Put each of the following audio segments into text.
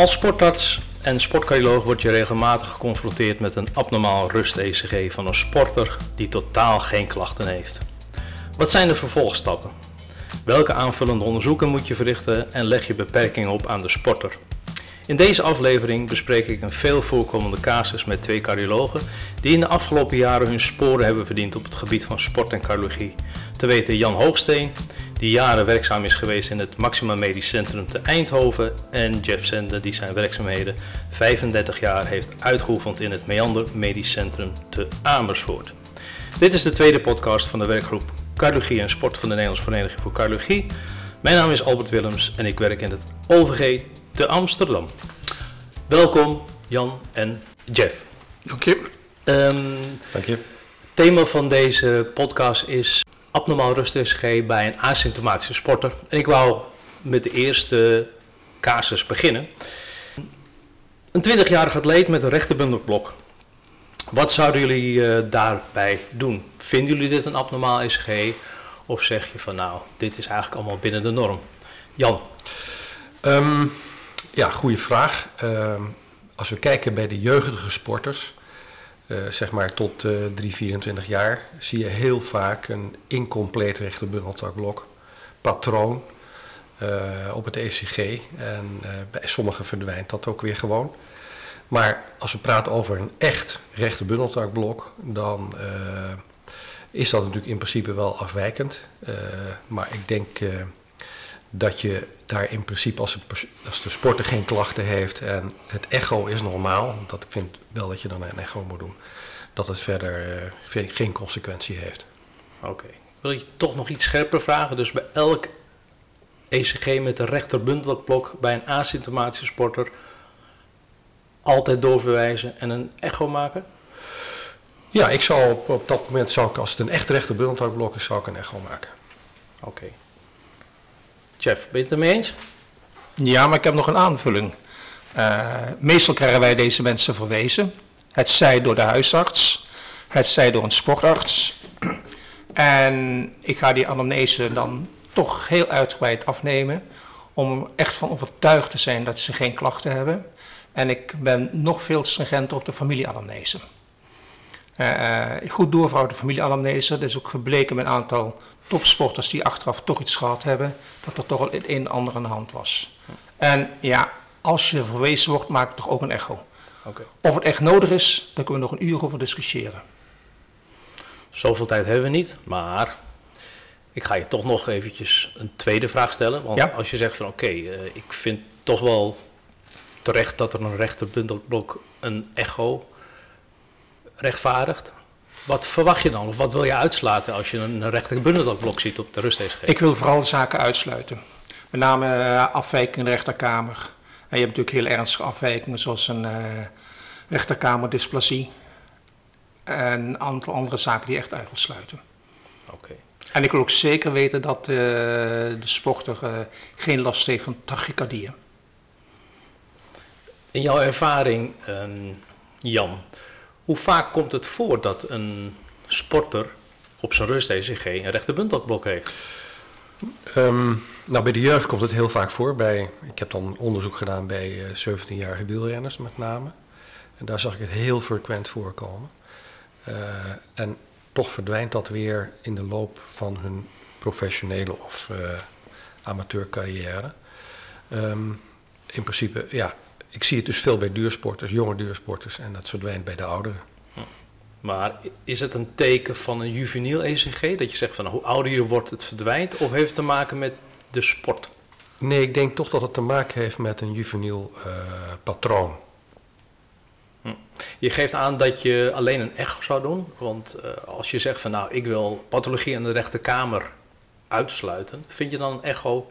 Als sportarts en sportcardioloog word je regelmatig geconfronteerd met een abnormaal rust-ECG van een sporter die totaal geen klachten heeft. Wat zijn de vervolgstappen? Welke aanvullende onderzoeken moet je verrichten en leg je beperkingen op aan de sporter? In deze aflevering bespreek ik een veel voorkomende casus met twee cardiologen die in de afgelopen jaren hun sporen hebben verdiend op het gebied van sport en cardiologie. Te weten Jan Hoogsteen, die jaren werkzaam is geweest in het Maxima Medisch Centrum te Eindhoven, en Jeff Zende, die zijn werkzaamheden 35 jaar heeft uitgeoefend in het Meander Medisch Centrum te Amersfoort. Dit is de tweede podcast van de werkgroep Cardiologie en Sport van de Nederlandse Vereniging voor Cardiologie. Mijn naam is Albert Willems en ik werk in het OVG te Amsterdam. Welkom Jan en Jeff. Dank je. Um, Dank je. thema van deze podcast is abnormaal rust-ECG bij een asymptomatische sporter. En ik wou met de eerste casus beginnen. Een 20-jarige atleet met een rechterbundelblok. Wat zouden jullie uh, daarbij doen? Vinden jullie dit een abnormaal ECG? Of zeg je van nou, dit is eigenlijk allemaal binnen de norm? Jan? Um, ja, goede vraag. Um, als we kijken bij de jeugdige sporters, zeg maar tot uh, 3, 24 jaar, zie je heel vaak een incompleet rechterbundeltakblok patroon uh, op het ECG. En bij sommigen verdwijnt dat ook weer gewoon. Maar als we praten over een echt rechterbundeltakblok, dan is dat natuurlijk in principe wel afwijkend. maar ik denk dat je daar in principe, als, het, als de sporter geen klachten heeft en het echo is normaal, dat ik vind wel dat je dan een echo moet doen, dat het verder uh, geen consequentie heeft. Oké. Okay. Wil je toch nog iets scherper vragen? Dus bij elk ECG met de rechterbundelblok bij een asymptomatische sporter altijd doorverwijzen en een echo maken? Ja, ik zou op, op dat moment, zou ik, als het een echt rechterbundelblok is, zou ik een echo maken. Oké. Okay. Jeff, ben je het ermee eens? Ja, maar ik heb nog een aanvulling. Uh, meestal krijgen wij deze mensen verwezen. Het zij door de huisarts, het zij door een sportarts. En ik ga die anamnese dan toch heel uitgebreid afnemen. Om er echt van overtuigd te zijn dat ze geen klachten hebben. En ik ben nog veel stringenter op de familieanamnese. Uh, goed doorverhouden de familieanamnese. Dat is ook gebleken met een aantal topsporters die achteraf toch iets gehad hebben, dat er toch al het een en ander aan de hand was. En ja, als je verwezen wordt, maak toch ook een echo. Okay. Of het echt nodig is, daar kunnen we nog een uur over discussiëren. Zoveel tijd hebben we niet, maar ik ga je toch nog eventjes een tweede vraag stellen. Want ja? als je zegt van oké, okay, uh, ik vind toch wel terecht dat er een rechterbundelblok een echo rechtvaardigt. Wat verwacht je dan? Of wat wil je uitsluiten als je een rechterbundelblok ziet op de rust Ik wil vooral zaken uitsluiten. Met name uh, afwijkingen in de rechterkamer. En je hebt natuurlijk heel ernstige afwijkingen zoals een uh, rechterkamerdysplasie. En een aantal andere zaken die echt uit wil sluiten. Oké. Okay. En ik wil ook zeker weten dat uh, de sporter geen last heeft van tachycardieën. In jouw ervaring, Jan, hoe vaak komt het voor dat een sporter op zijn rust-ECG een rechterbundelblok heeft? Um, nou, bij de jeugd komt het heel vaak voor. Bij, ik heb dan onderzoek gedaan bij uh, 17-jarige wielrenners met name. En daar zag ik het heel frequent voorkomen. Uh, en toch verdwijnt dat weer in de loop van hun professionele of uh, amateurcarrière. Um, in principe, ja, ik zie het dus veel bij duursporters, jonge duursporters, en dat verdwijnt bij de ouderen. Maar is het een teken van een juveniel ECG? Dat je zegt van hoe ouder je wordt, het verdwijnt? Of heeft het te maken met de sport? Nee, ik denk toch dat het te maken heeft met een juveniel uh, patroon. Hm. Je geeft aan dat je alleen een echo zou doen. Want uh, als je zegt van nou, ik wil pathologie in de rechterkamer uitsluiten, vind je dan een echo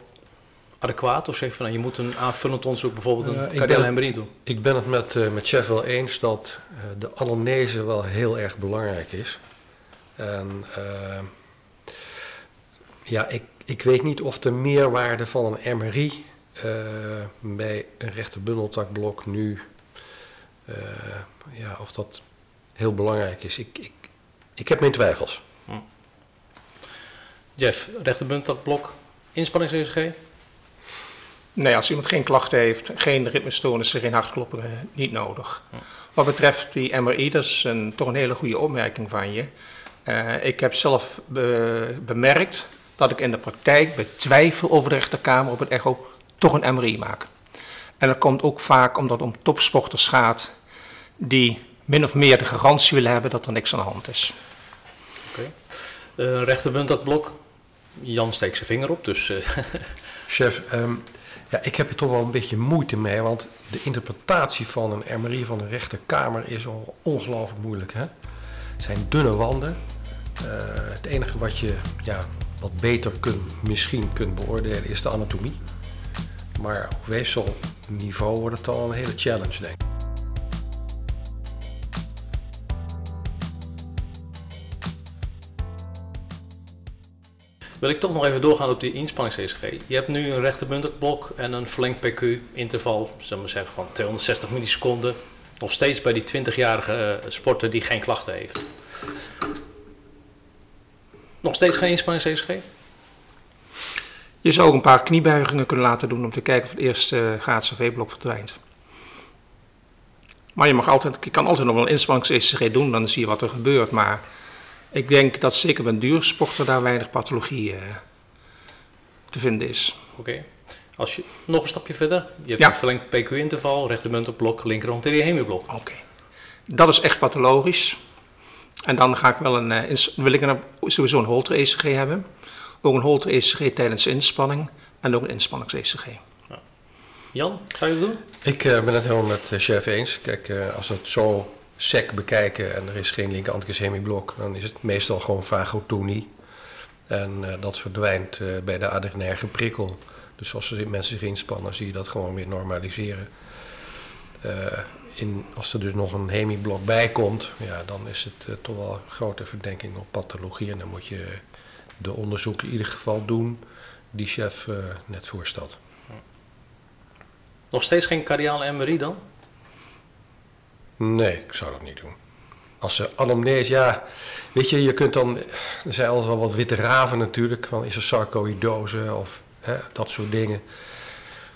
adequaat? Of zeg je van nou, je moet een aanvullend onderzoek, bijvoorbeeld een uh, doen? Ik ben het met, uh, met Chef wel eens dat uh, de anamnese wel heel erg belangrijk is. En ja, ik, ik weet niet of de meerwaarde van een MRI bij een rechterbundeltakblok nu, ja, of dat heel belangrijk is. Ik, ik, ik heb mijn twijfels. Hm. Jeff, rechterbundeltakblok, inspanningsECG? Nee, als iemand geen klachten heeft, geen ritmestoornissen, geen hartkloppingen, niet nodig. Wat betreft die MRI, dat is een, toch een hele goede opmerking van je. Uh, ik heb zelf be bemerkt dat ik in de praktijk bij twijfel over de rechterkamer op het echo toch een MRI maak. En dat komt ook vaak omdat het om topsporters gaat die min of meer de garantie willen hebben dat er niks aan de hand is. Oké. Okay. Uh, rechterbund dat blok. Jan steekt zijn vinger op, dus... Uh. Chef, um, ja, ik heb er toch wel een beetje moeite mee, want de interpretatie van een MRI van de rechterkamer is al ongelooflijk moeilijk. Hè? Het zijn dunne wanden. Uh, het enige wat je ja, wat beter kunt, misschien kunt beoordelen is de anatomie. Maar op weefselniveau wordt het al een hele challenge, denk ik. Wil ik toch nog even doorgaan op die inspannings-ECG. Je hebt nu een rechterbundig blok en een flank PQ-interval, zullen we zeggen van 260 milliseconden. Nog steeds bij die 20-jarige uh, sporter die geen klachten heeft. Nog steeds geen inspannings-ECG? Je zou ook een paar kniebuigingen kunnen laten doen om te kijken of het eerste uh, HCV-blok verdwijnt. Maar je, mag altijd, je kan altijd nog wel een inspannings-ECG doen, dan zie je wat er gebeurt. Maar ik denk dat zeker bij duursporten daar weinig pathologie uh, te vinden is. Oké. Okay. Als je nog een stapje verder, je hebt ja. een verlengd PQ-interval, rechtermunterblok, linkerhand hemiblok. Oké. Okay. Dat is echt pathologisch. En dan ga ik wel een, uh, wil ik een, sowieso een Holter-ECG hebben. Ook een Holter-ECG tijdens inspanning en ook een inspannings-ECG. Ja. Jan, zou je het doen? Ik uh, ben het helemaal met chef eens. Kijk, als het zo sec bekijken en er is geen linker antichemieblok, dan is het meestal gewoon vagotonie. En uh, dat verdwijnt uh, bij de adrenerge prikkel. Dus als mensen zich inspannen, zie je dat gewoon weer normaliseren. Uh, in, als er dus nog een hemieblok bij komt, ja, dan is het toch wel een grote verdenking op pathologie. En dan moet je de onderzoek in ieder geval doen die chef net voorstelt. Nog steeds geen cardiale MRI dan? Nee, ik zou dat niet doen. Als ze anamnese, ja, weet je, je kunt dan, er zijn altijd wel wat witte raven natuurlijk, van is er sarcoïdose of hè, dat soort dingen.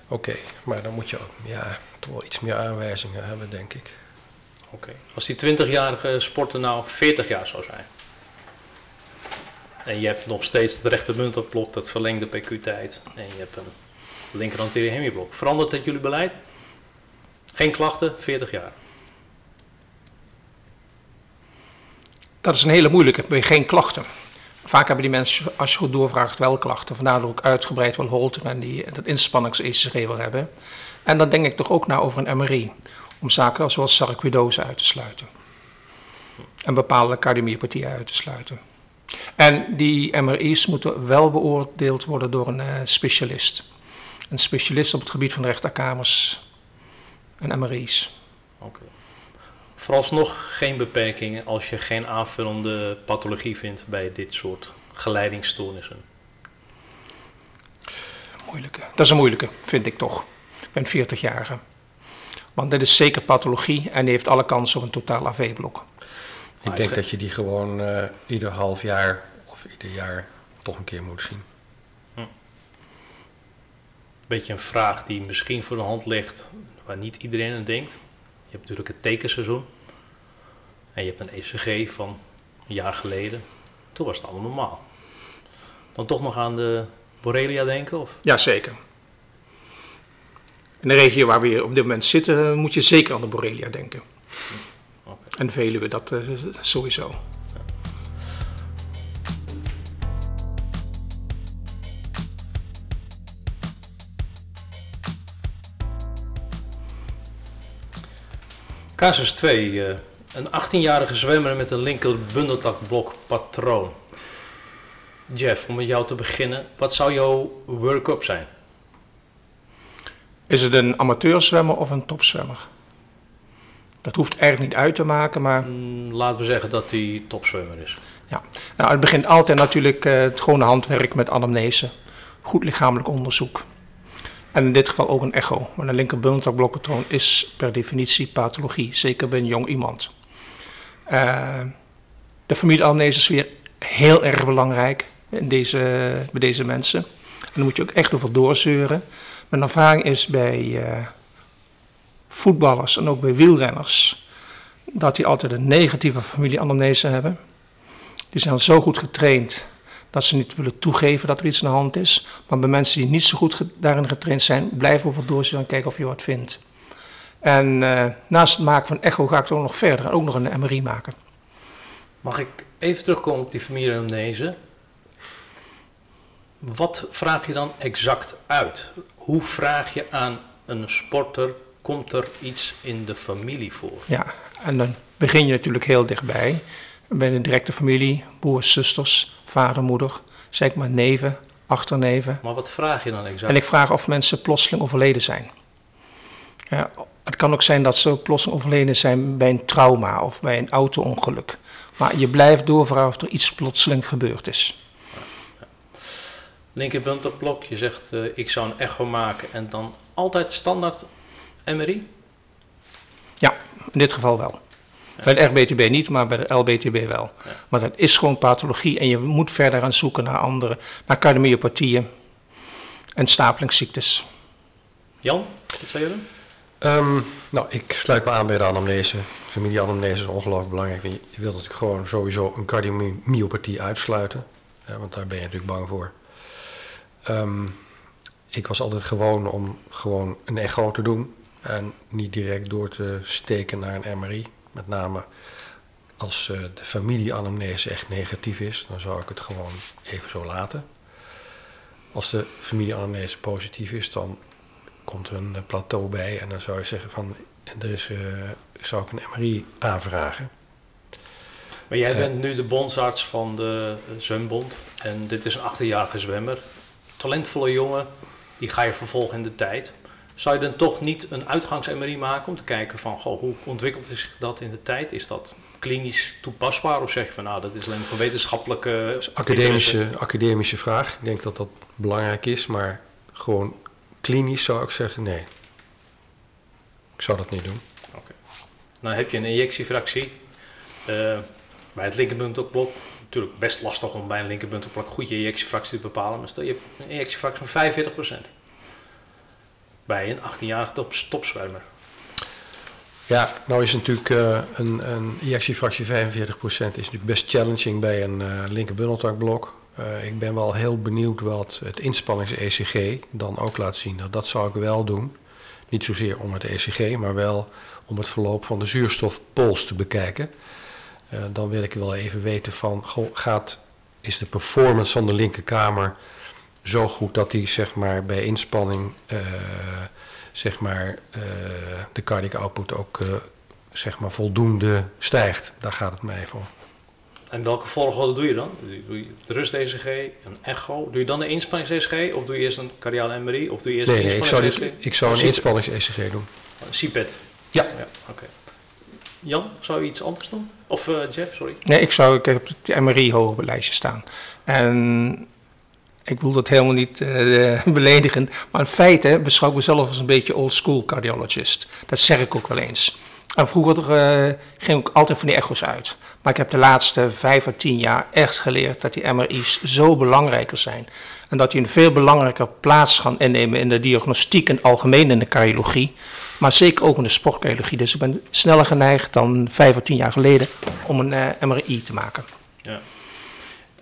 Oké, maar dan moet je ook, ja, toch wel iets meer aanwijzingen hebben, denk ik. Oké, als die 20-jarige sporter nou 40 jaar zou zijn, en je hebt nog steeds het rechtermunterblok, dat verlengde PQ-tijd, en je hebt een linker hemiblok, verandert dat jullie beleid? Geen klachten, 40 jaar. Dat is een hele moeilijke, geen klachten. Vaak hebben die mensen, als je goed doorvraagt, wel klachten. Vandaar dat ook uitgebreid wel Holter en die, dat inspannings-ECG wil hebben. En dan denk ik toch ook na over een MRI. Om zaken zoals sarcoidose uit te sluiten. En bepaalde cardiomyopathieën uit te sluiten. En die MRI's moeten wel beoordeeld worden door een uh, specialist. Een specialist op het gebied van rechterkamers en MRI's. Vooralsnog geen beperkingen als je geen aanvullende pathologie vindt bij dit soort geleidingsstoornissen. Moeilijke. Dat is een moeilijke, vind ik toch. Ik ben 40-jarige. Want dit is zeker pathologie en die heeft alle kansen op een totaal AV-blok. Ik denk dat je die gewoon uh, ieder half jaar of ieder jaar toch een keer moet zien. Hm. Beetje een vraag die misschien voor de hand ligt, waar niet iedereen aan denkt. Je hebt natuurlijk het tekenseizoen. En je hebt een ECG van een jaar geleden. Toen was het allemaal normaal. Dan toch nog aan de Borrelia denken? Of? Ja, zeker. In de regio waar we op dit moment zitten, moet je zeker aan de Borrelia denken. Okay. En Veluwe, dat uh, sowieso. Casus 2. Uh, een 18-jarige zwemmer met een linker bundeltakblok patroon. Jeff, om met jou te beginnen, wat zou jouw work-up zijn? Is het een amateurzwemmer of een topzwemmer? Dat hoeft eigenlijk niet uit te maken, maar... Mm, laten we zeggen dat hij topzwemmer is. Ja, nou, het begint altijd natuurlijk uh, het gewone handwerk met anamnese. Goed lichamelijk onderzoek. En in dit geval ook een echo. Maar een linkerbundeltakblokpatroon is per definitie pathologie, zeker bij een jong iemand. Uh, de familieanamnese is weer heel erg belangrijk in deze, bij deze mensen. En daar moet je ook echt over doorzeuren. Mijn ervaring is bij eh, voetballers en ook bij wielrenners dat die altijd een negatieve familieanamnese hebben. Die zijn zo goed getraind dat ze niet willen toegeven dat er iets aan de hand is. Maar bij mensen die niet zo goed daarin getraind zijn, blijven over doorzien en kijken of je wat vindt. En uh, naast het maken van echo ga ik ook nog verder en ook nog een MRI maken. Mag ik even terugkomen op die familieanamnese? Wat vraag je dan exact uit? Hoe vraag je aan een sporter, komt er iets in de familie voor? Ja, en dan begin je natuurlijk heel dichtbij. Bij de directe familie, broers, zusters, vader, moeder, zeg maar neven, achterneven. Maar wat vraag je dan exact? En ik vraag of mensen plotseling overleden zijn. Ja, het kan ook zijn dat ze plotseling overleden zijn bij een trauma of bij een auto-ongeluk. Maar je blijft doorvragen of er iets plotseling gebeurd is. Linkerpunt op blok, je zegt uh, ik zou een echo maken en dan altijd standaard MRI? Ja, in dit geval wel. Bij de RBTB niet, maar bij de LBTB wel. Maar dat is gewoon pathologie en je moet verder gaan zoeken naar andere, naar cardiomyopathieën en stapelingsziektes. Jan, wat zou je doen? Um, nou, ik sluit me aan bij de anamnese. Familieanamnese is ongelooflijk belangrijk. Je wilt natuurlijk gewoon sowieso een cardiomyopathie uitsluiten. want daar ben je natuurlijk bang voor. Um, ik was altijd gewoon om gewoon een echo te doen. En niet direct door te steken naar een MRI. Met name als uh, de familieanamnese echt negatief is, dan zou ik het gewoon even zo laten. Als de familieanamnese positief is, dan komt er een plateau bij en dan zou je zeggen van er is, uh, zou ik een MRI aanvragen. Maar jij bent nu de bondsarts van de zwembond en dit is een 18-jarige zwemmer. Talentvolle jongen, die ga je vervolgen in de tijd. Zou je dan toch niet een uitgangs-MRI maken om te kijken van goh, hoe ontwikkelt zich dat in de tijd? Is dat klinisch toepasbaar of zeg je van nou dat is alleen voor wetenschappelijke... Academische, academische vraag. Ik denk dat dat belangrijk is, maar gewoon klinisch zou ik zeggen nee. Ik zou dat niet doen. Oké. Nou heb je een injectiefractie uh, bij het linkerpuntopblok. Natuurlijk best lastig om bij een linkerpuntopblok goed je injectiefractie te bepalen. Maar stel je hebt een injectiefractie van 45% bij een 18-jarige top, topzwemmer. Ja, nou is natuurlijk uh, een, een injectiefractie 45% is natuurlijk best challenging bij een uh, linkerbundeltakblok. Uh, ik ben wel heel benieuwd wat het inspannings-ECG dan ook laat zien. Nou, dat zou ik wel doen. Niet zozeer om het ECG, maar wel om het verloop van de zuurstofpols te bekijken. Uh, dan wil ik wel even weten van, gaat, is de performance van de linkerkamer zo goed dat die zeg maar, bij inspanning uh, zeg maar, de cardiac output ook zeg maar, voldoende stijgt. Daar gaat het mij even. En welke volgorde doe je dan? Doe je de rust-ECG, een echo? Doe je dan de inspannings-ECG? Of doe je eerst een cardiale MRI? Of doe je eerst nee, een nee, ik zou, dit, ik zou een inspannings-ECG doen. Een CPET? Ja. ja Oké. Okay. Jan, zou je iets anders doen? Of uh, Jeff, sorry? Nee, ik zou ik heb het MRI hoog op het lijstje staan. En ik wil dat helemaal niet uh, beledigend. Maar in feite beschouw ik mezelf als een beetje old school cardiologist. Dat zeg ik ook wel eens. En vroeger uh, ging ik altijd van die echo's uit. Maar ik heb de laatste vijf of tien jaar echt geleerd dat die MRI's zo belangrijker zijn. En dat die een veel belangrijker plaats gaan innemen in de diagnostiek en algemeen in de cardiologie. Maar zeker ook in de sportcardiologie. Dus ik ben sneller geneigd dan vijf of tien jaar geleden om een uh, MRI te maken. Ja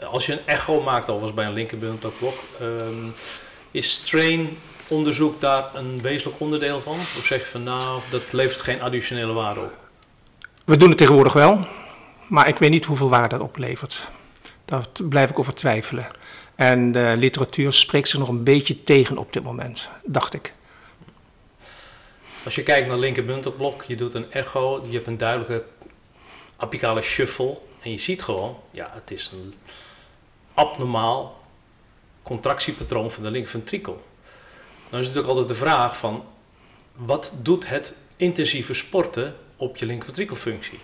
als je een echo maakt, alvast bij een linkerbundelblok, um, ehm, is strain onderzoek daar een wezenlijk onderdeel van? Of zeg je van nou, dat levert geen additionele waarde op? We doen het tegenwoordig wel, maar ik weet niet hoeveel waarde dat oplevert. Daar blijf ik over twijfelen. En de literatuur spreekt zich nog een beetje tegen op dit moment, dacht ik. Als je kijkt naar linkerbundelblok, je doet een echo, je hebt een duidelijke apicale shuffle. En je ziet gewoon, ja, het is een abnormaal contractiepatroon van de linkventrikel. Dan is natuurlijk altijd de vraag van, wat doet het intensieve sporten op je linkventrikelfunctie?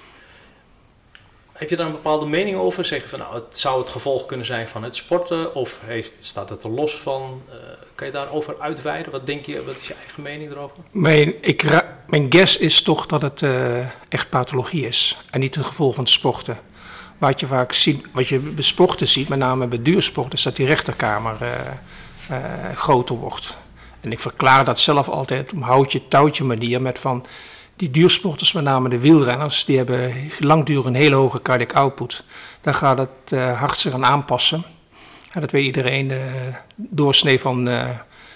Heb je daar een bepaalde mening over? Zeggen van nou, het zou het gevolg kunnen zijn van het sporten of heeft, staat het er los van? Uh, kan je daarover uitweiden? Wat denk je, wat is je eigen mening erover? Mijn, ik, mijn guess is toch dat het uh, echt pathologie is en niet het gevolg van het sporten. Wat je vaak ziet, wat je bij sporten ziet, met name bij duursporten, is dat die rechterkamer uh, groter wordt. En ik verklaar dat zelf altijd op houtje-touwtje manier met van die duursporters, met name de wielrenners, die hebben langdurig een hele hoge cardiac output. Daar gaat het uh, hart zich aan aanpassen. En dat weet iedereen, de doorsnee van uh,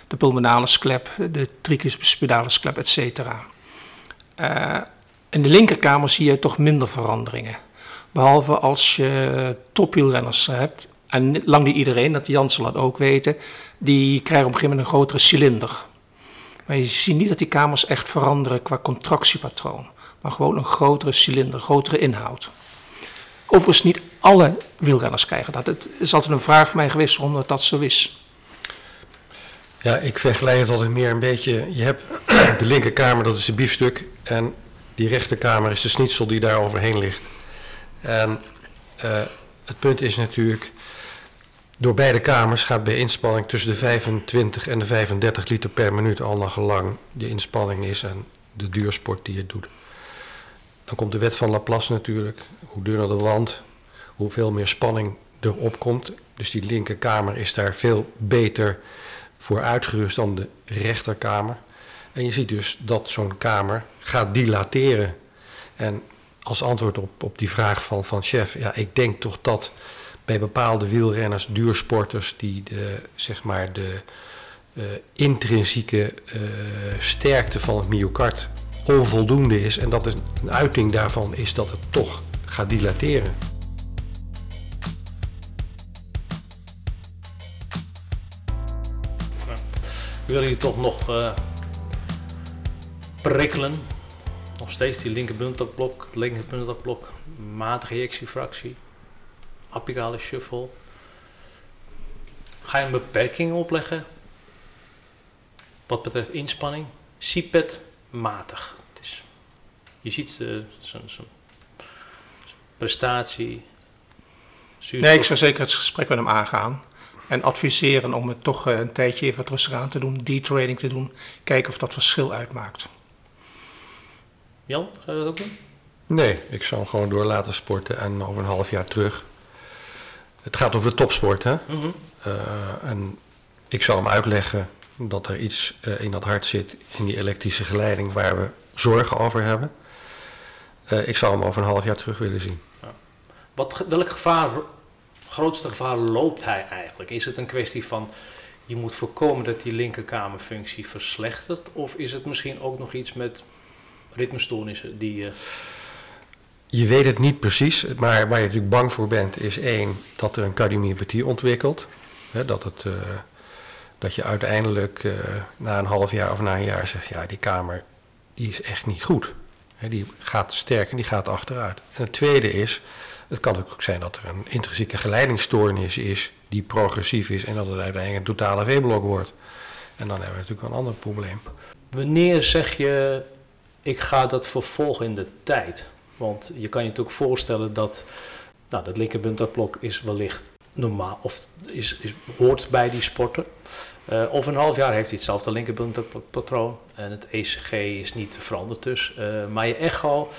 de pulmonale klep, de tricuspidale klep, et cetera. In de linkerkamer zie je toch minder veranderingen. Behalve als je topwielrenners hebt, en lang niet iedereen, dat Jan zal dat ook weten, die krijgen op een gegeven moment een grotere cilinder. Maar je ziet niet dat die kamers echt veranderen qua contractiepatroon, maar gewoon een grotere cilinder, grotere inhoud. Overigens niet alle wielrenners krijgen dat. Het is altijd een vraag van mij geweest waarom dat, zo is. Ja, ik vergelijk het altijd meer een beetje. Je hebt de linkerkamer, dat is de biefstuk. En die rechterkamer is de snitsel die daar overheen ligt. En uh, het punt is natuurlijk, door beide kamers gaat bij inspanning tussen de 25 en de 35 liter per minuut al naar gelang de inspanning is en de duursport die je doet. Dan komt de wet van Laplace natuurlijk. Hoe dunner de wand, hoeveel meer spanning erop komt. Dus die linkerkamer is daar veel beter voor uitgerust dan de rechterkamer. En je ziet dus dat zo'n kamer gaat dilateren. En als antwoord op, op die vraag van, van chef, ja, ik denk toch dat bij bepaalde wielrenners, duursporters, die de, zeg maar de uh, intrinsieke uh, sterkte van het myocard onvoldoende is. En dat is een uiting daarvan is dat het toch gaat dilateren. Wil je toch nog uh, prikkelen? Nog steeds die linkerbundelblok, linkerbundelblok, matige ejectiefractie, apicale shuffle. Ga je een beperking opleggen wat betreft inspanning? CPET matig. Het is, je ziet uh, zo'n zo prestatie. Zuurstof. Nee, ik zou zeker het gesprek met hem aangaan. En adviseren om het toch eh, een tijdje even rustig aan te doen, detraining te doen. Kijken of dat verschil uitmaakt. Jan, zou je dat ook doen? Nee, ik zou hem gewoon door laten sporten en over een half jaar terug. Het gaat over de topsport, hè? -hmm. uh, en ik zou hem uitleggen dat er iets uh, in dat hart zit, in die elektrische geleiding, waar we zorgen over hebben. Uh, ik zou hem over een half jaar terug willen zien. Ja. Wat, welk gevaar, grootste gevaar loopt hij eigenlijk? Is het een kwestie van je moet voorkomen dat die linkerkamerfunctie verslechtert? Of is het misschien ook nog iets met ritmestoornissen die... Uh... Je weet het niet precies, maar waar je natuurlijk bang voor bent is één, dat er een cardiomyopathie ontwikkelt. Hè, dat, het, uh, dat je uiteindelijk uh, na een half jaar of na een jaar zegt, ja die kamer die is echt niet goed. Hè, die gaat sterk en die gaat achteruit. En het tweede is, het kan ook zijn dat er een intrinsieke geleidingsstoornis is die progressief is en dat het uiteindelijk een totale V-blok wordt. En dan hebben we natuurlijk een ander probleem. Wanneer zeg je ik ga dat vervolgen in de tijd. Want je kan je natuurlijk voorstellen dat nou, dat linkerbunterblok is wellicht normaal of is, is, hoort bij die sporten. Uh, of een half jaar heeft hij hetzelfde linkerbunterpatroon en het ECG is niet veranderd dus. Uh, maar je echo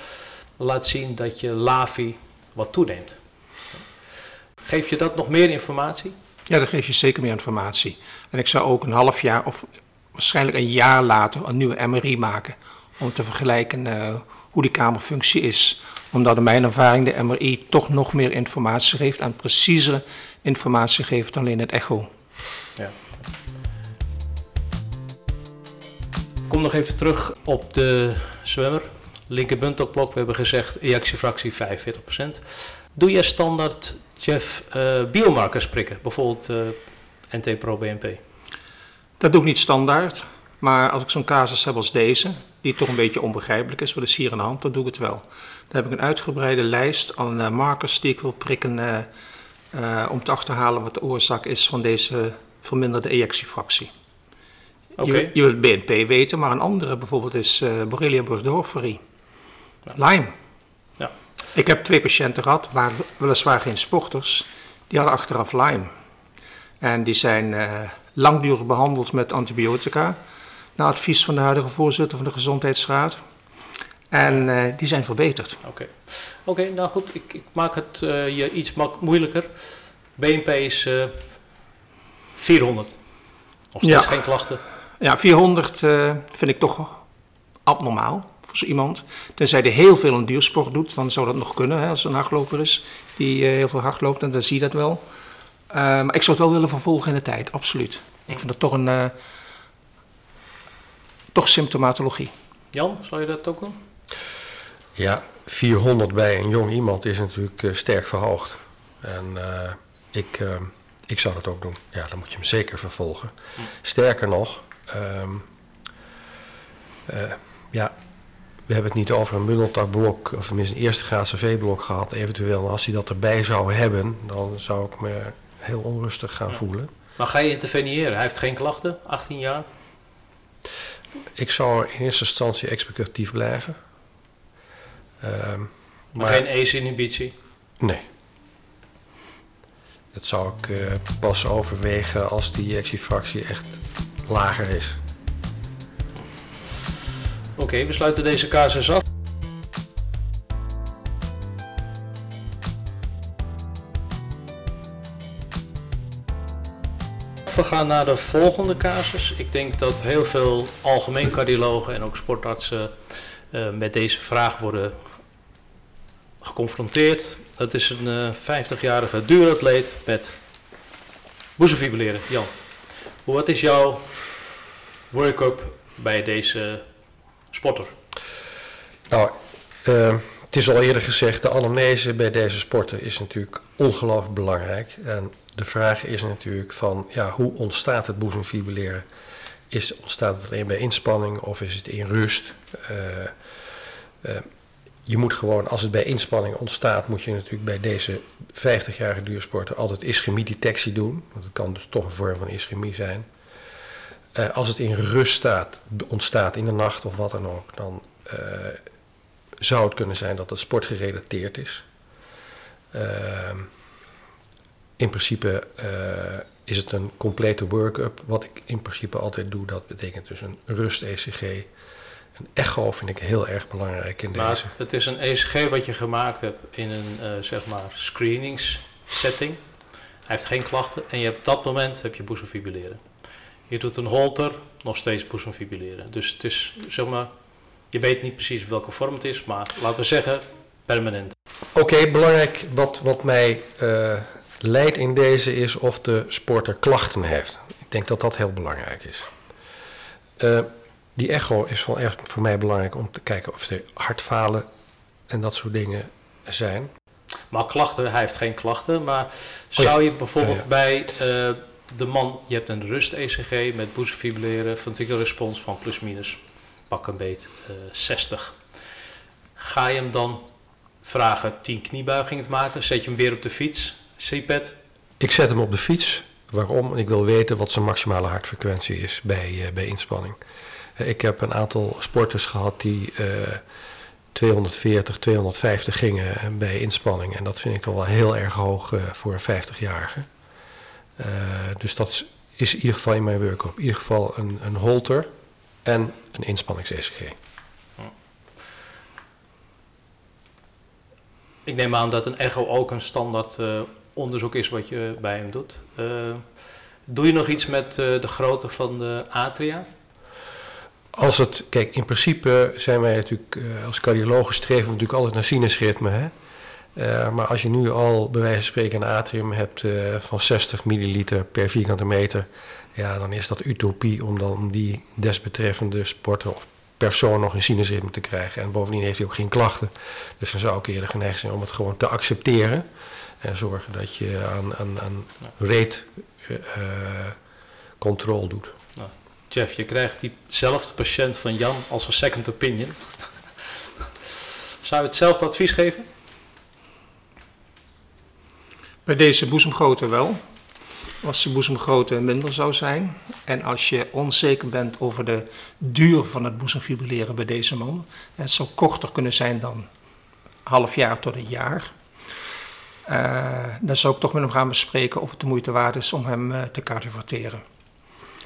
laat zien dat je LAVI wat toeneemt. Geef je dat nog meer informatie? Ja, dat geeft je zeker meer informatie. En ik zou ook een half jaar of waarschijnlijk een jaar later een nieuwe MRI maken om te vergelijken uh, hoe die kamerfunctie is. Omdat in mijn ervaring de MRI toch nog meer informatie geeft en preciezere informatie geeft dan alleen het echo. Ja. Kom nog even terug op de zwemmer. Linkerbuntelblok, we hebben gezegd ejectiefractie 45%. Doe je standaard, Jeff, uh, biomarkers prikken? Bijvoorbeeld uh, NT-pro-BNP? Dat doe ik niet standaard. Maar als ik zo'n casus heb als deze, die toch een beetje onbegrijpelijk is, wat is hier aan de hand, dan doe ik het wel. Dan heb ik een uitgebreide lijst aan uh, markers die ik wil prikken uh, uh, om te achterhalen wat de oorzaak is van deze verminderde ejectiefractie. Okay. Je, je wilt BNP weten, maar een andere bijvoorbeeld is Borrelia burgdorferi. Ja. Lyme. Ja. Ik heb twee patiënten gehad, maar weliswaar geen sporters, die hadden achteraf Lyme. En die zijn langdurig behandeld met antibiotica naar advies van de huidige voorzitter van de Gezondheidsraad. En uh, die zijn verbeterd. Oké, okay. Oké, nou goed, ik, ik maak het uh, je iets moeilijker. BNP is uh, 400. Nog steeds ja. geen klachten. Ja, 400 uh, vind ik toch abnormaal voor zo iemand. Tenzij hij heel veel een duursport doet, dan zou dat nog kunnen hè, als een hardloper is die heel veel hard loopt. En dan zie je dat wel. Maar ik zou het wel willen vervolgen in de tijd, absoluut. Ik vind dat toch een toch symptomatologie. Jan, zou je dat ook doen? Ja, 400 bij een jong iemand is natuurlijk uh, sterk verhoogd. En uh, ik, uh, ik zou dat ook doen. Ja, dan moet je hem zeker vervolgen. Hm. Sterker nog, um, ja, we hebben het niet over een bundeltakblok, of tenminste een eerste graadse V-blok gehad. Eventueel, als hij dat erbij zou hebben, dan zou ik me heel onrustig gaan ja. voelen. Maar ga je interveneren? Hij heeft geen klachten, 18 jaar? Ik zou in eerste instantie expectatief blijven. Um, maar, maar, geen ACE-inhibitie? Nee. Dat zou ik uh, pas overwegen als die ejectiefractie echt lager is. Oké, okay, we sluiten deze casus af. We gaan naar de volgende casus. Ik denk dat heel veel algemeen cardiologen en ook sportartsen uh, met deze vraag worden geconfronteerd. Dat is een uh, 50-jarige duuratleet met boezemfibrilleren. Jan, wat is jouw work-up bij deze sporter? Nou, uh, het is al eerder gezegd, de anamnese bij deze sporter is natuurlijk ongelooflijk belangrijk. En de vraag is natuurlijk van, ja, hoe ontstaat het boezemfibrilleren? Is, ontstaat het alleen bij inspanning of is het in rust? Uh, uh, je moet gewoon, als het bij inspanning ontstaat, moet je natuurlijk bij deze 50-jarige duursporter altijd ischemiedetectie doen. Want het kan dus toch een vorm van ischemie zijn. Uh, als het in rust staat, ontstaat in de nacht of wat dan ook, dan zou het kunnen zijn dat het sportgerelateerd is. Uh, in principe is het een complete work-up. Wat ik in principe altijd doe, dat betekent dus een rust-ECG, een echo vind ik heel erg belangrijk in maar deze. Het is een ECG wat je gemaakt hebt in een uh, zeg maar screeningssetting. Hij heeft geen klachten en je hebt op dat moment heb je boezemfibrilleren. Je doet een holter, nog steeds boezemfibrilleren. Dus het is zeg maar, je weet niet precies welke vorm het is, maar laten we zeggen permanent. Oké, okay, belangrijk wat, wat mij uh, leidt in deze is of de sporter klachten heeft. Ik denk dat dat heel belangrijk is. Uh, die echo is wel echt voor mij belangrijk om te kijken of er hartfalen en dat soort dingen zijn. Maar klachten, hij heeft geen klachten. Maar zou je bijvoorbeeld oh ja. bij uh, de man, je hebt een rust-ECG met boezemfibrilleren, ventricular respons van plus minus, pak een beet, uh, 60. Ga je hem dan vragen 10 kniebuigingen te maken? Zet je hem weer op de fiets? CPET? Ik zet hem op de fiets. Waarom? Ik wil weten wat zijn maximale hartfrequentie is bij, uh, bij inspanning. Ik heb een aantal sporters gehad die uh, 240, 250 gingen bij inspanning. En dat vind ik toch wel heel erg hoog uh, voor een 50-jarige. Uh, dus dat is, is, in ieder geval in mijn work-up. In ieder geval een, een holter en een inspannings-ECG. Ik neem aan dat een echo ook een standaard onderzoek is wat je bij hem doet. Uh, doe je nog iets met uh, de grootte van de atria? Als het, kijk, in principe zijn wij natuurlijk als cardiologen streven we natuurlijk altijd naar sinusritme. Hè? Maar als je nu al bij wijze van spreken een atrium hebt van 60 milliliter per vierkante meter, ja, dan is dat utopie om dan die desbetreffende sporter of persoon nog in sinusritme te krijgen. En bovendien heeft hij ook geen klachten. Dus dan zou ik eerder geneigd zijn om het gewoon te accepteren. En zorgen dat je aan, aan, aan rate uh, control doet. Nou, Jeff, je krijgt diezelfde patiënt van Jan als een second opinion. zou je hetzelfde advies geven? Bij deze boezemgrootte wel. Als de boezemgrootte minder zou zijn en als je onzeker bent over de duur van het boezemfibrilleren bij deze man, het zou korter kunnen zijn dan half jaar tot een jaar. Uh, dan zou ik toch met hem gaan bespreken of het de moeite waard is om hem uh, te cardioverteren.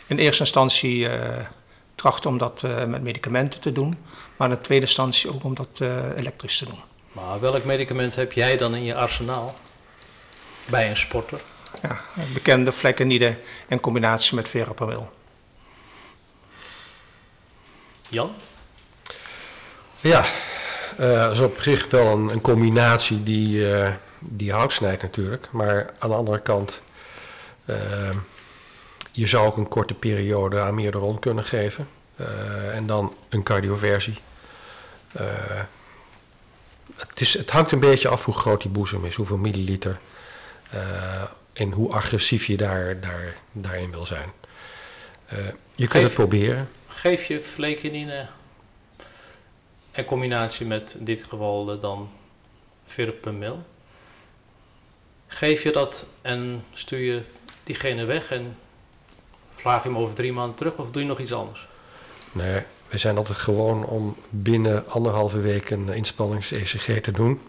In eerste instantie uh, trachten om dat met medicamenten te doen, maar in tweede instantie ook om dat elektrisch te doen. Maar welk medicament heb jij dan in je arsenaal? bij een sporter? Ja, bekende vlekkenide in combinatie met verapamil. Jan? Ja, uh, dat is op zich wel een, een combinatie die, uh, die hout snijdt natuurlijk. Maar aan de andere kant, uh, je zou ook een korte periode aan meerdere rond kunnen geven. en dan een cardioversie. het, is, het hangt een beetje af hoe groot die boezem is, hoeveel milliliter. en hoe agressief je daar, daar, daarin wil zijn. je kunt het proberen. Geef je flekenine in combinatie met in dit geval dan 40 per mil. Geef je dat en stuur je diegene weg en vraag je hem over drie maanden terug of doe je nog iets anders? Nee, we zijn altijd gewoon om binnen anderhalve week een inspannings-ECG te doen.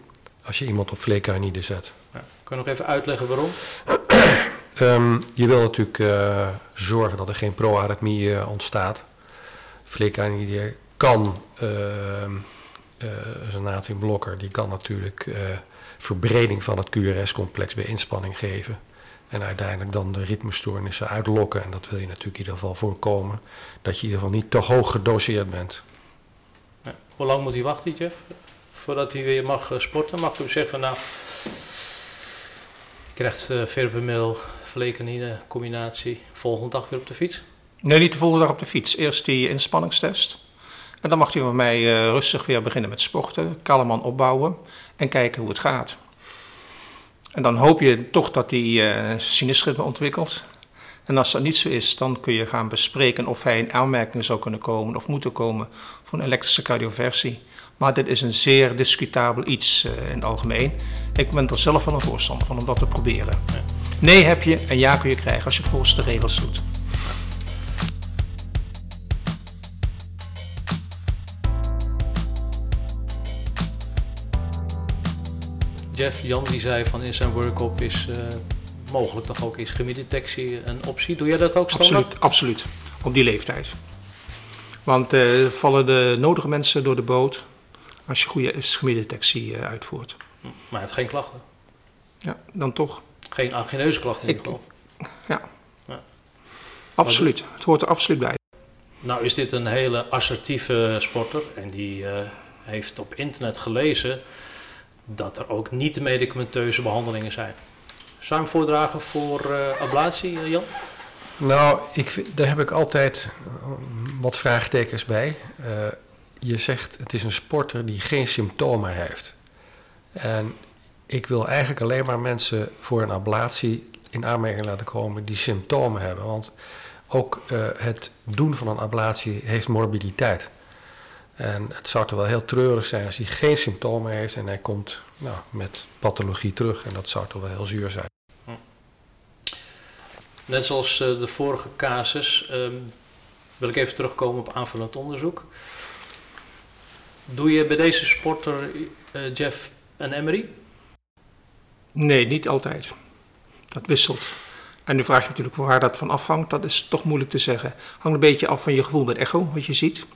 Als je iemand op fleekanide zet. Ja. Kun je nog even uitleggen waarom? um, je wil natuurlijk uh, zorgen dat er geen proarythmie uh, ontstaat. Fleekanide kan uh, een natriumblokker, die kan natuurlijk uh, verbreding van het QRS-complex bij inspanning geven. En uiteindelijk dan de ritmestoornissen uitlokken. En dat wil je natuurlijk in ieder geval voorkomen. Dat je in ieder geval niet te hoog gedoseerd bent. Ja. Hoe lang moet hij wachten, Jeff? Voordat hij weer mag sporten? Mag u zeggen van nou, je krijgt uh, verpemil, flecanine combinatie volgende dag weer op de fiets? Nee, niet de volgende dag op de fiets. Eerst die inspanningstest. En dan mag hij van mij uh, rustig weer beginnen met sporten, kalm opbouwen en kijken hoe het gaat. En dan hoop je toch dat hij uh, ontwikkelt. En als dat niet zo is, dan kun je gaan bespreken of hij in aanmerking zou kunnen komen of moeten komen voor een elektrische cardioversie. Maar dit is een zeer discutabel iets uh, in het algemeen. Ik ben er zelf wel een voorstander van om dat te proberen. Nee heb je en ja kun je krijgen als je volgens de regels doet. Jeff Jan die zei van in zijn workshop is uh, mogelijk toch ook ischemiedetectie een optie. Doe jij dat ook standaard? Absoluut, absoluut. Op die leeftijd. Want uh, vallen de nodige mensen door de boot als je goede ischemiedetectie uh, uitvoert. Maar hij heeft geen klachten? Ja, dan toch. Geen agineuze klachten in ieder geval? Ja. ja. Absoluut. Het hoort er absoluut bij. Nou is dit een hele assertieve sporter en die heeft op internet gelezen dat er ook niet-medicamenteuze behandelingen zijn. Zou voordragen voor uh, ablatie, uh, Jan? Nou, ik daar heb ik altijd eh, wat vraagtekens bij. Je zegt het is een sporter die geen symptomen heeft. En ik wil eigenlijk alleen maar mensen voor een ablatie in aanmerking laten komen die symptomen hebben. Want ook het doen van een ablatie heeft morbiditeit. En het zou toch wel heel treurig zijn als hij geen symptomen heeft en hij komt nou, met pathologie terug. En dat zou toch wel heel zuur zijn. Hm. Net zoals uh, de vorige casus um, wil ik even terugkomen op aanvullend onderzoek. Doe je bij deze sporter, uh, Jeff, een MRI? Nee, niet altijd. Dat wisselt. En nu vraag je natuurlijk waar dat van afhangt. Dat is toch moeilijk te zeggen. Hangt een beetje af van je gevoel met echo, wat je ziet.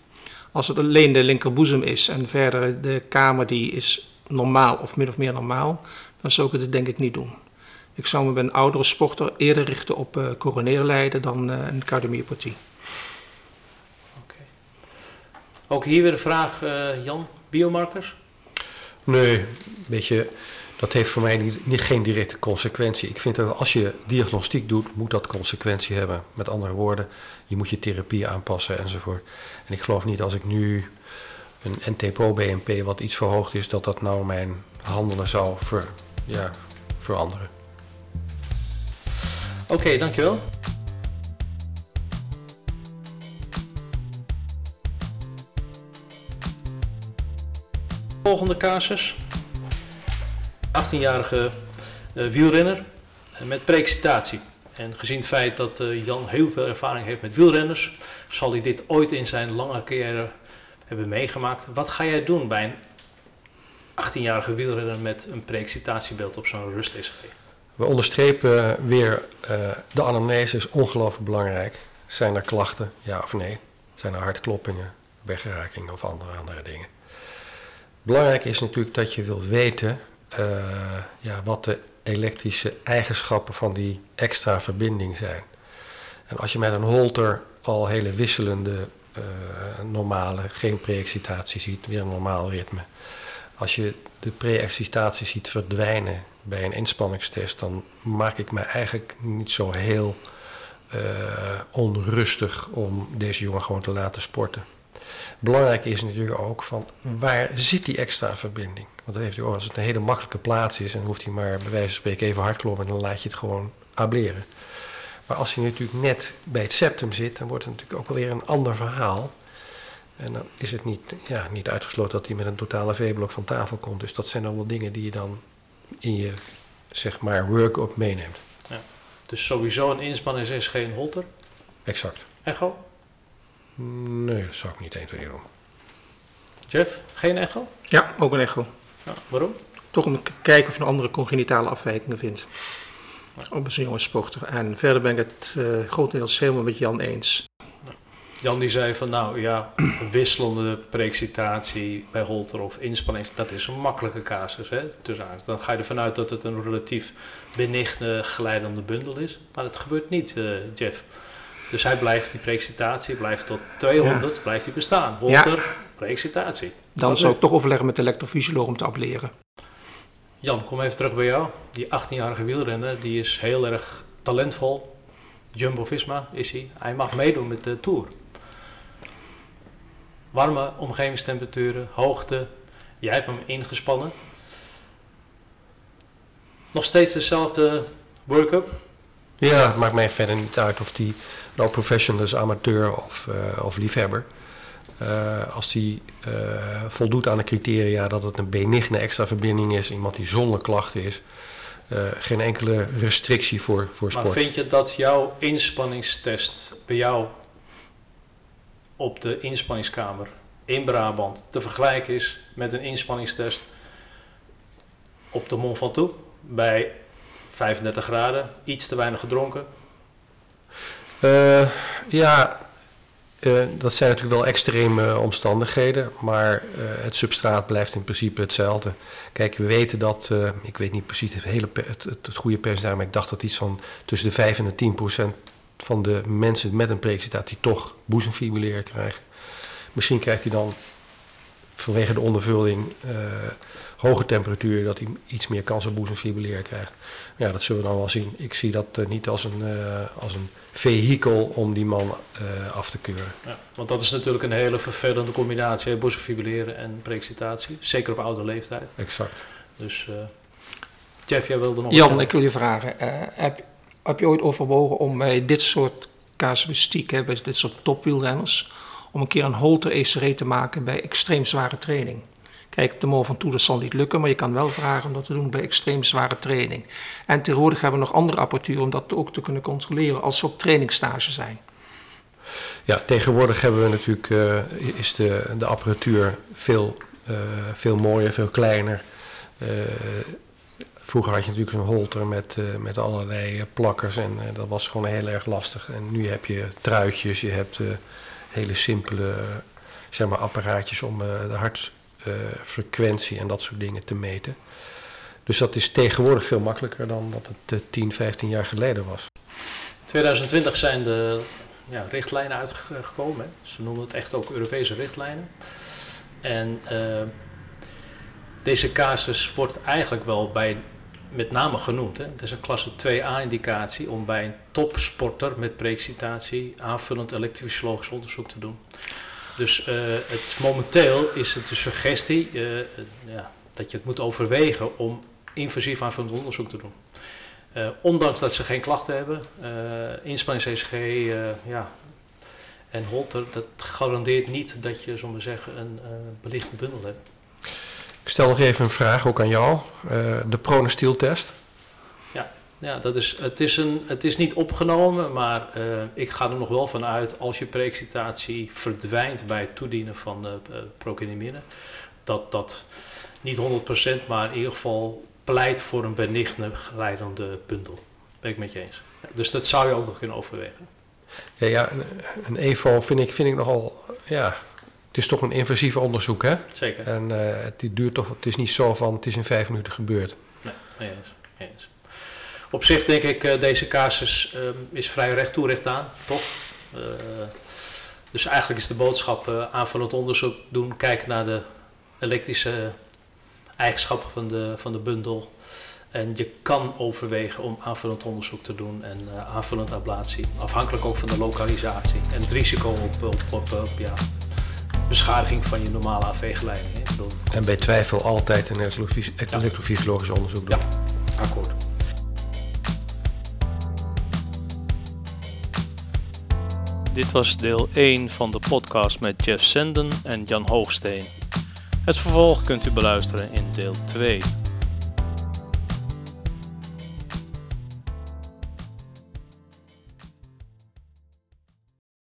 Als het alleen de linkerboezem is en verder de kamer die is normaal of min of meer normaal, dan zou ik het denk ik niet doen. Ik zou me bij een oudere sporter eerder richten op uh, coroneerlijden dan uh, een cardiomyopathie. Okay. Ook hier weer de vraag, uh, Jan, biomarkers? Nee, weet je, dat heeft voor mij niet, geen directe consequentie. Ik vind dat als je diagnostiek doet, moet dat consequentie hebben. Met andere woorden, je moet je therapie aanpassen enzovoort. En ik geloof niet als ik nu een NT-pro-BNP wat iets verhoogd is, dat dat nou mijn handelen zou ver, ja, veranderen. Oké, dankjewel. Volgende casus. 18-jarige uh, wielrenner met preexcitatie. En gezien het feit dat uh, Jan heel veel ervaring heeft met wielrenners, zal hij dit ooit in zijn lange carrière hebben meegemaakt. Wat ga jij doen bij een 18-jarige wielrenner met een preexcitatiebeeld op zo'n rust-ECG? We onderstrepen weer, de anamnese is ongelooflijk belangrijk. Zijn er klachten, ja of nee? Zijn er hartkloppingen, weggerakingen of andere, andere dingen? Belangrijk is natuurlijk dat je wilt weten ja, wat de elektrische eigenschappen van die extra verbinding zijn. En als je met een holter al hele wisselende uh, normale, geen pre-excitatie ziet, weer een normaal ritme. Als je de pre-excitatie ziet verdwijnen bij een inspanningstest, dan maak ik me eigenlijk niet zo heel eh, onrustig om deze jongen gewoon te laten sporten. Belangrijk is natuurlijk ook van waar zit die extra verbinding? Want dat heeft hij ook, als het een hele makkelijke plaats is, dan hoeft hij maar bij wijze van spreken even hard kloppen en dan laat je het gewoon ableren. Maar als hij natuurlijk net bij het septum zit, dan wordt het natuurlijk ook wel weer een ander verhaal. En dan is het niet, ja, niet uitgesloten dat hij met een totale V-blok van tafel komt. Dus dat zijn dan wel dingen die je dan in je zeg maar work-up meeneemt. Ja. Dus sowieso een inspanning is geen holter. Exact. Echo? Nee, dat zou ik niet 1, 2 doen. Jeff, geen echo? Ja, ook een echo. Ja, waarom? Toch om te kijken of je een andere congenitale afwijkingen vindt. Op een jonge sporter. En verder ben ik het uh, grotendeels helemaal met Jan eens. Jan die zei van nou ja, wisselende preexcitatie bij holter of inspanning, dat is een makkelijke casus. Hè? Dus dan ga je ervan uit dat het een relatief benigne glijdende bundel is. Maar dat gebeurt niet, uh, Jeff. Dus hij blijft, die preexcitatie blijft tot 200, blijft hij bestaan. Holter, ja. preexcitatie. Dan zou ik toch overleggen met de elektrofysioloog om te ableren. Jan, kom even terug bij jou. Die 18-jarige wielrenner, die is heel erg talentvol. Jumbo-Visma is hij. Hij mag meedoen met de Tour. Warme omgevingstemperaturen, hoogte. Jij hebt hem ingespannen. Nog steeds dezelfde work-up? Ja, het maakt mij verder niet uit of die nou professional is, amateur of, uh, of liefhebber. Uh, als die uh, voldoet aan de criteria dat het een benigne extra verbinding is, iemand die zonder klachten is, geen enkele restrictie voor, voor sport. Maar vind je dat jouw inspanningstest bij jou op de inspanningskamer in Brabant te vergelijken is met een inspanningstest op de Mont Ventoux bij 35 graden, iets te weinig gedronken? Ja, uh, dat zijn natuurlijk wel extreme omstandigheden, maar uh, het substraat blijft in principe hetzelfde. Kijk, we weten dat, ik weet niet precies het, hele, het, goede percentage, maar ik dacht dat iets van tussen de 5 en de 10 procent van de mensen met een preexcitatie toch boezemfibrilleren krijgen. Misschien krijgt hij dan vanwege de ondervulling hoge temperatuur dat hij iets meer kans op boezemfibrilleren krijgt. Ja, dat zullen we dan wel zien. Ik zie dat uh, niet als een, uh, als een vehikel om die man af te keuren. Ja, want dat is natuurlijk een hele vervelende combinatie, boezemfibrilleren en preexcitatie. Zeker op oude leeftijd. Exact. Dus Jeff, jij wilde nog Jan, ik wil je vragen. heb, heb je ooit overwogen om bij dit soort casuïstiek, hè, bij dit soort topwielrenners, om een keer een holter ECR te maken bij extreem zware training? Kijk, de Mont Ventoux dat zal niet lukken, maar je kan wel vragen om dat te doen bij extreem zware training. En tegenwoordig hebben we nog andere apparatuur om dat ook te kunnen controleren als ze op trainingstage zijn. Ja, tegenwoordig hebben we natuurlijk, uh, is de, de apparatuur veel, uh, veel mooier, veel kleiner. Uh, vroeger had je natuurlijk zo'n holter met, met allerlei plakkers en dat was gewoon heel erg lastig. En nu heb je truitjes, je hebt hele simpele zeg maar, apparaatjes om de hart frequentie en dat soort dingen te meten. Dus dat is tegenwoordig veel makkelijker dan dat het uh, 10, 15 jaar geleden was. 2020 zijn de ja, richtlijnen uitgekomen. Ze noemen het echt ook Europese richtlijnen. En uh, deze casus wordt eigenlijk wel bij met name genoemd. Hè. Het is een klasse 2A-indicatie om bij een topsporter met preexcitatie aanvullend elektrofysiologisch onderzoek te doen. Dus uh, het, momenteel is het de suggestie uh, ja, dat je het moet overwegen om invasief aanvullend onderzoek te doen. Ondanks dat ze geen klachten hebben, inspannings-ECG ja, en Holter, dat garandeert niet dat je, we zeggen, een belichte bundel hebt. Ik stel nog even een vraag ook aan jou. de pronostieltest. Ja, dat is, het, is een, het is niet opgenomen, maar uh, ik ga er nog wel van uit als je preexcitatie verdwijnt bij het toedienen van uh, prokinimine, dat dat niet 100%, maar in ieder geval pleit voor een benigne glijdende bundel. Ben ik met je eens. Ja, dus dat zou je ook nog kunnen overwegen. Ja, ja een, een EVO vind ik, vind ik nogal, ja, het is toch een invasief onderzoek, hè? Zeker. En uh, het duurt toch, het is niet zo van, het is in vijf minuten gebeurd. Nee, eens. Eens op zich denk ik, uh, deze casus uh, is vrij recht toe recht aan, toch? Uh, Dus eigenlijk is de boodschap uh, aanvullend onderzoek doen, kijken naar de elektrische eigenschappen van de, van de bundel. En je kan overwegen om aanvullend onderzoek te doen en uh, aanvullend ablatie. Afhankelijk ook van de lokalisatie en het risico op, op, op, op ja, beschadiging van je normale AV-geleiding. En bij twijfel altijd een elektrofysiologisch onderzoek doen. Ja, akkoord. Dit was deel 1 van de podcast met Jeff Senden en Jan Hoogsteen. Het vervolg kunt u beluisteren in deel 2.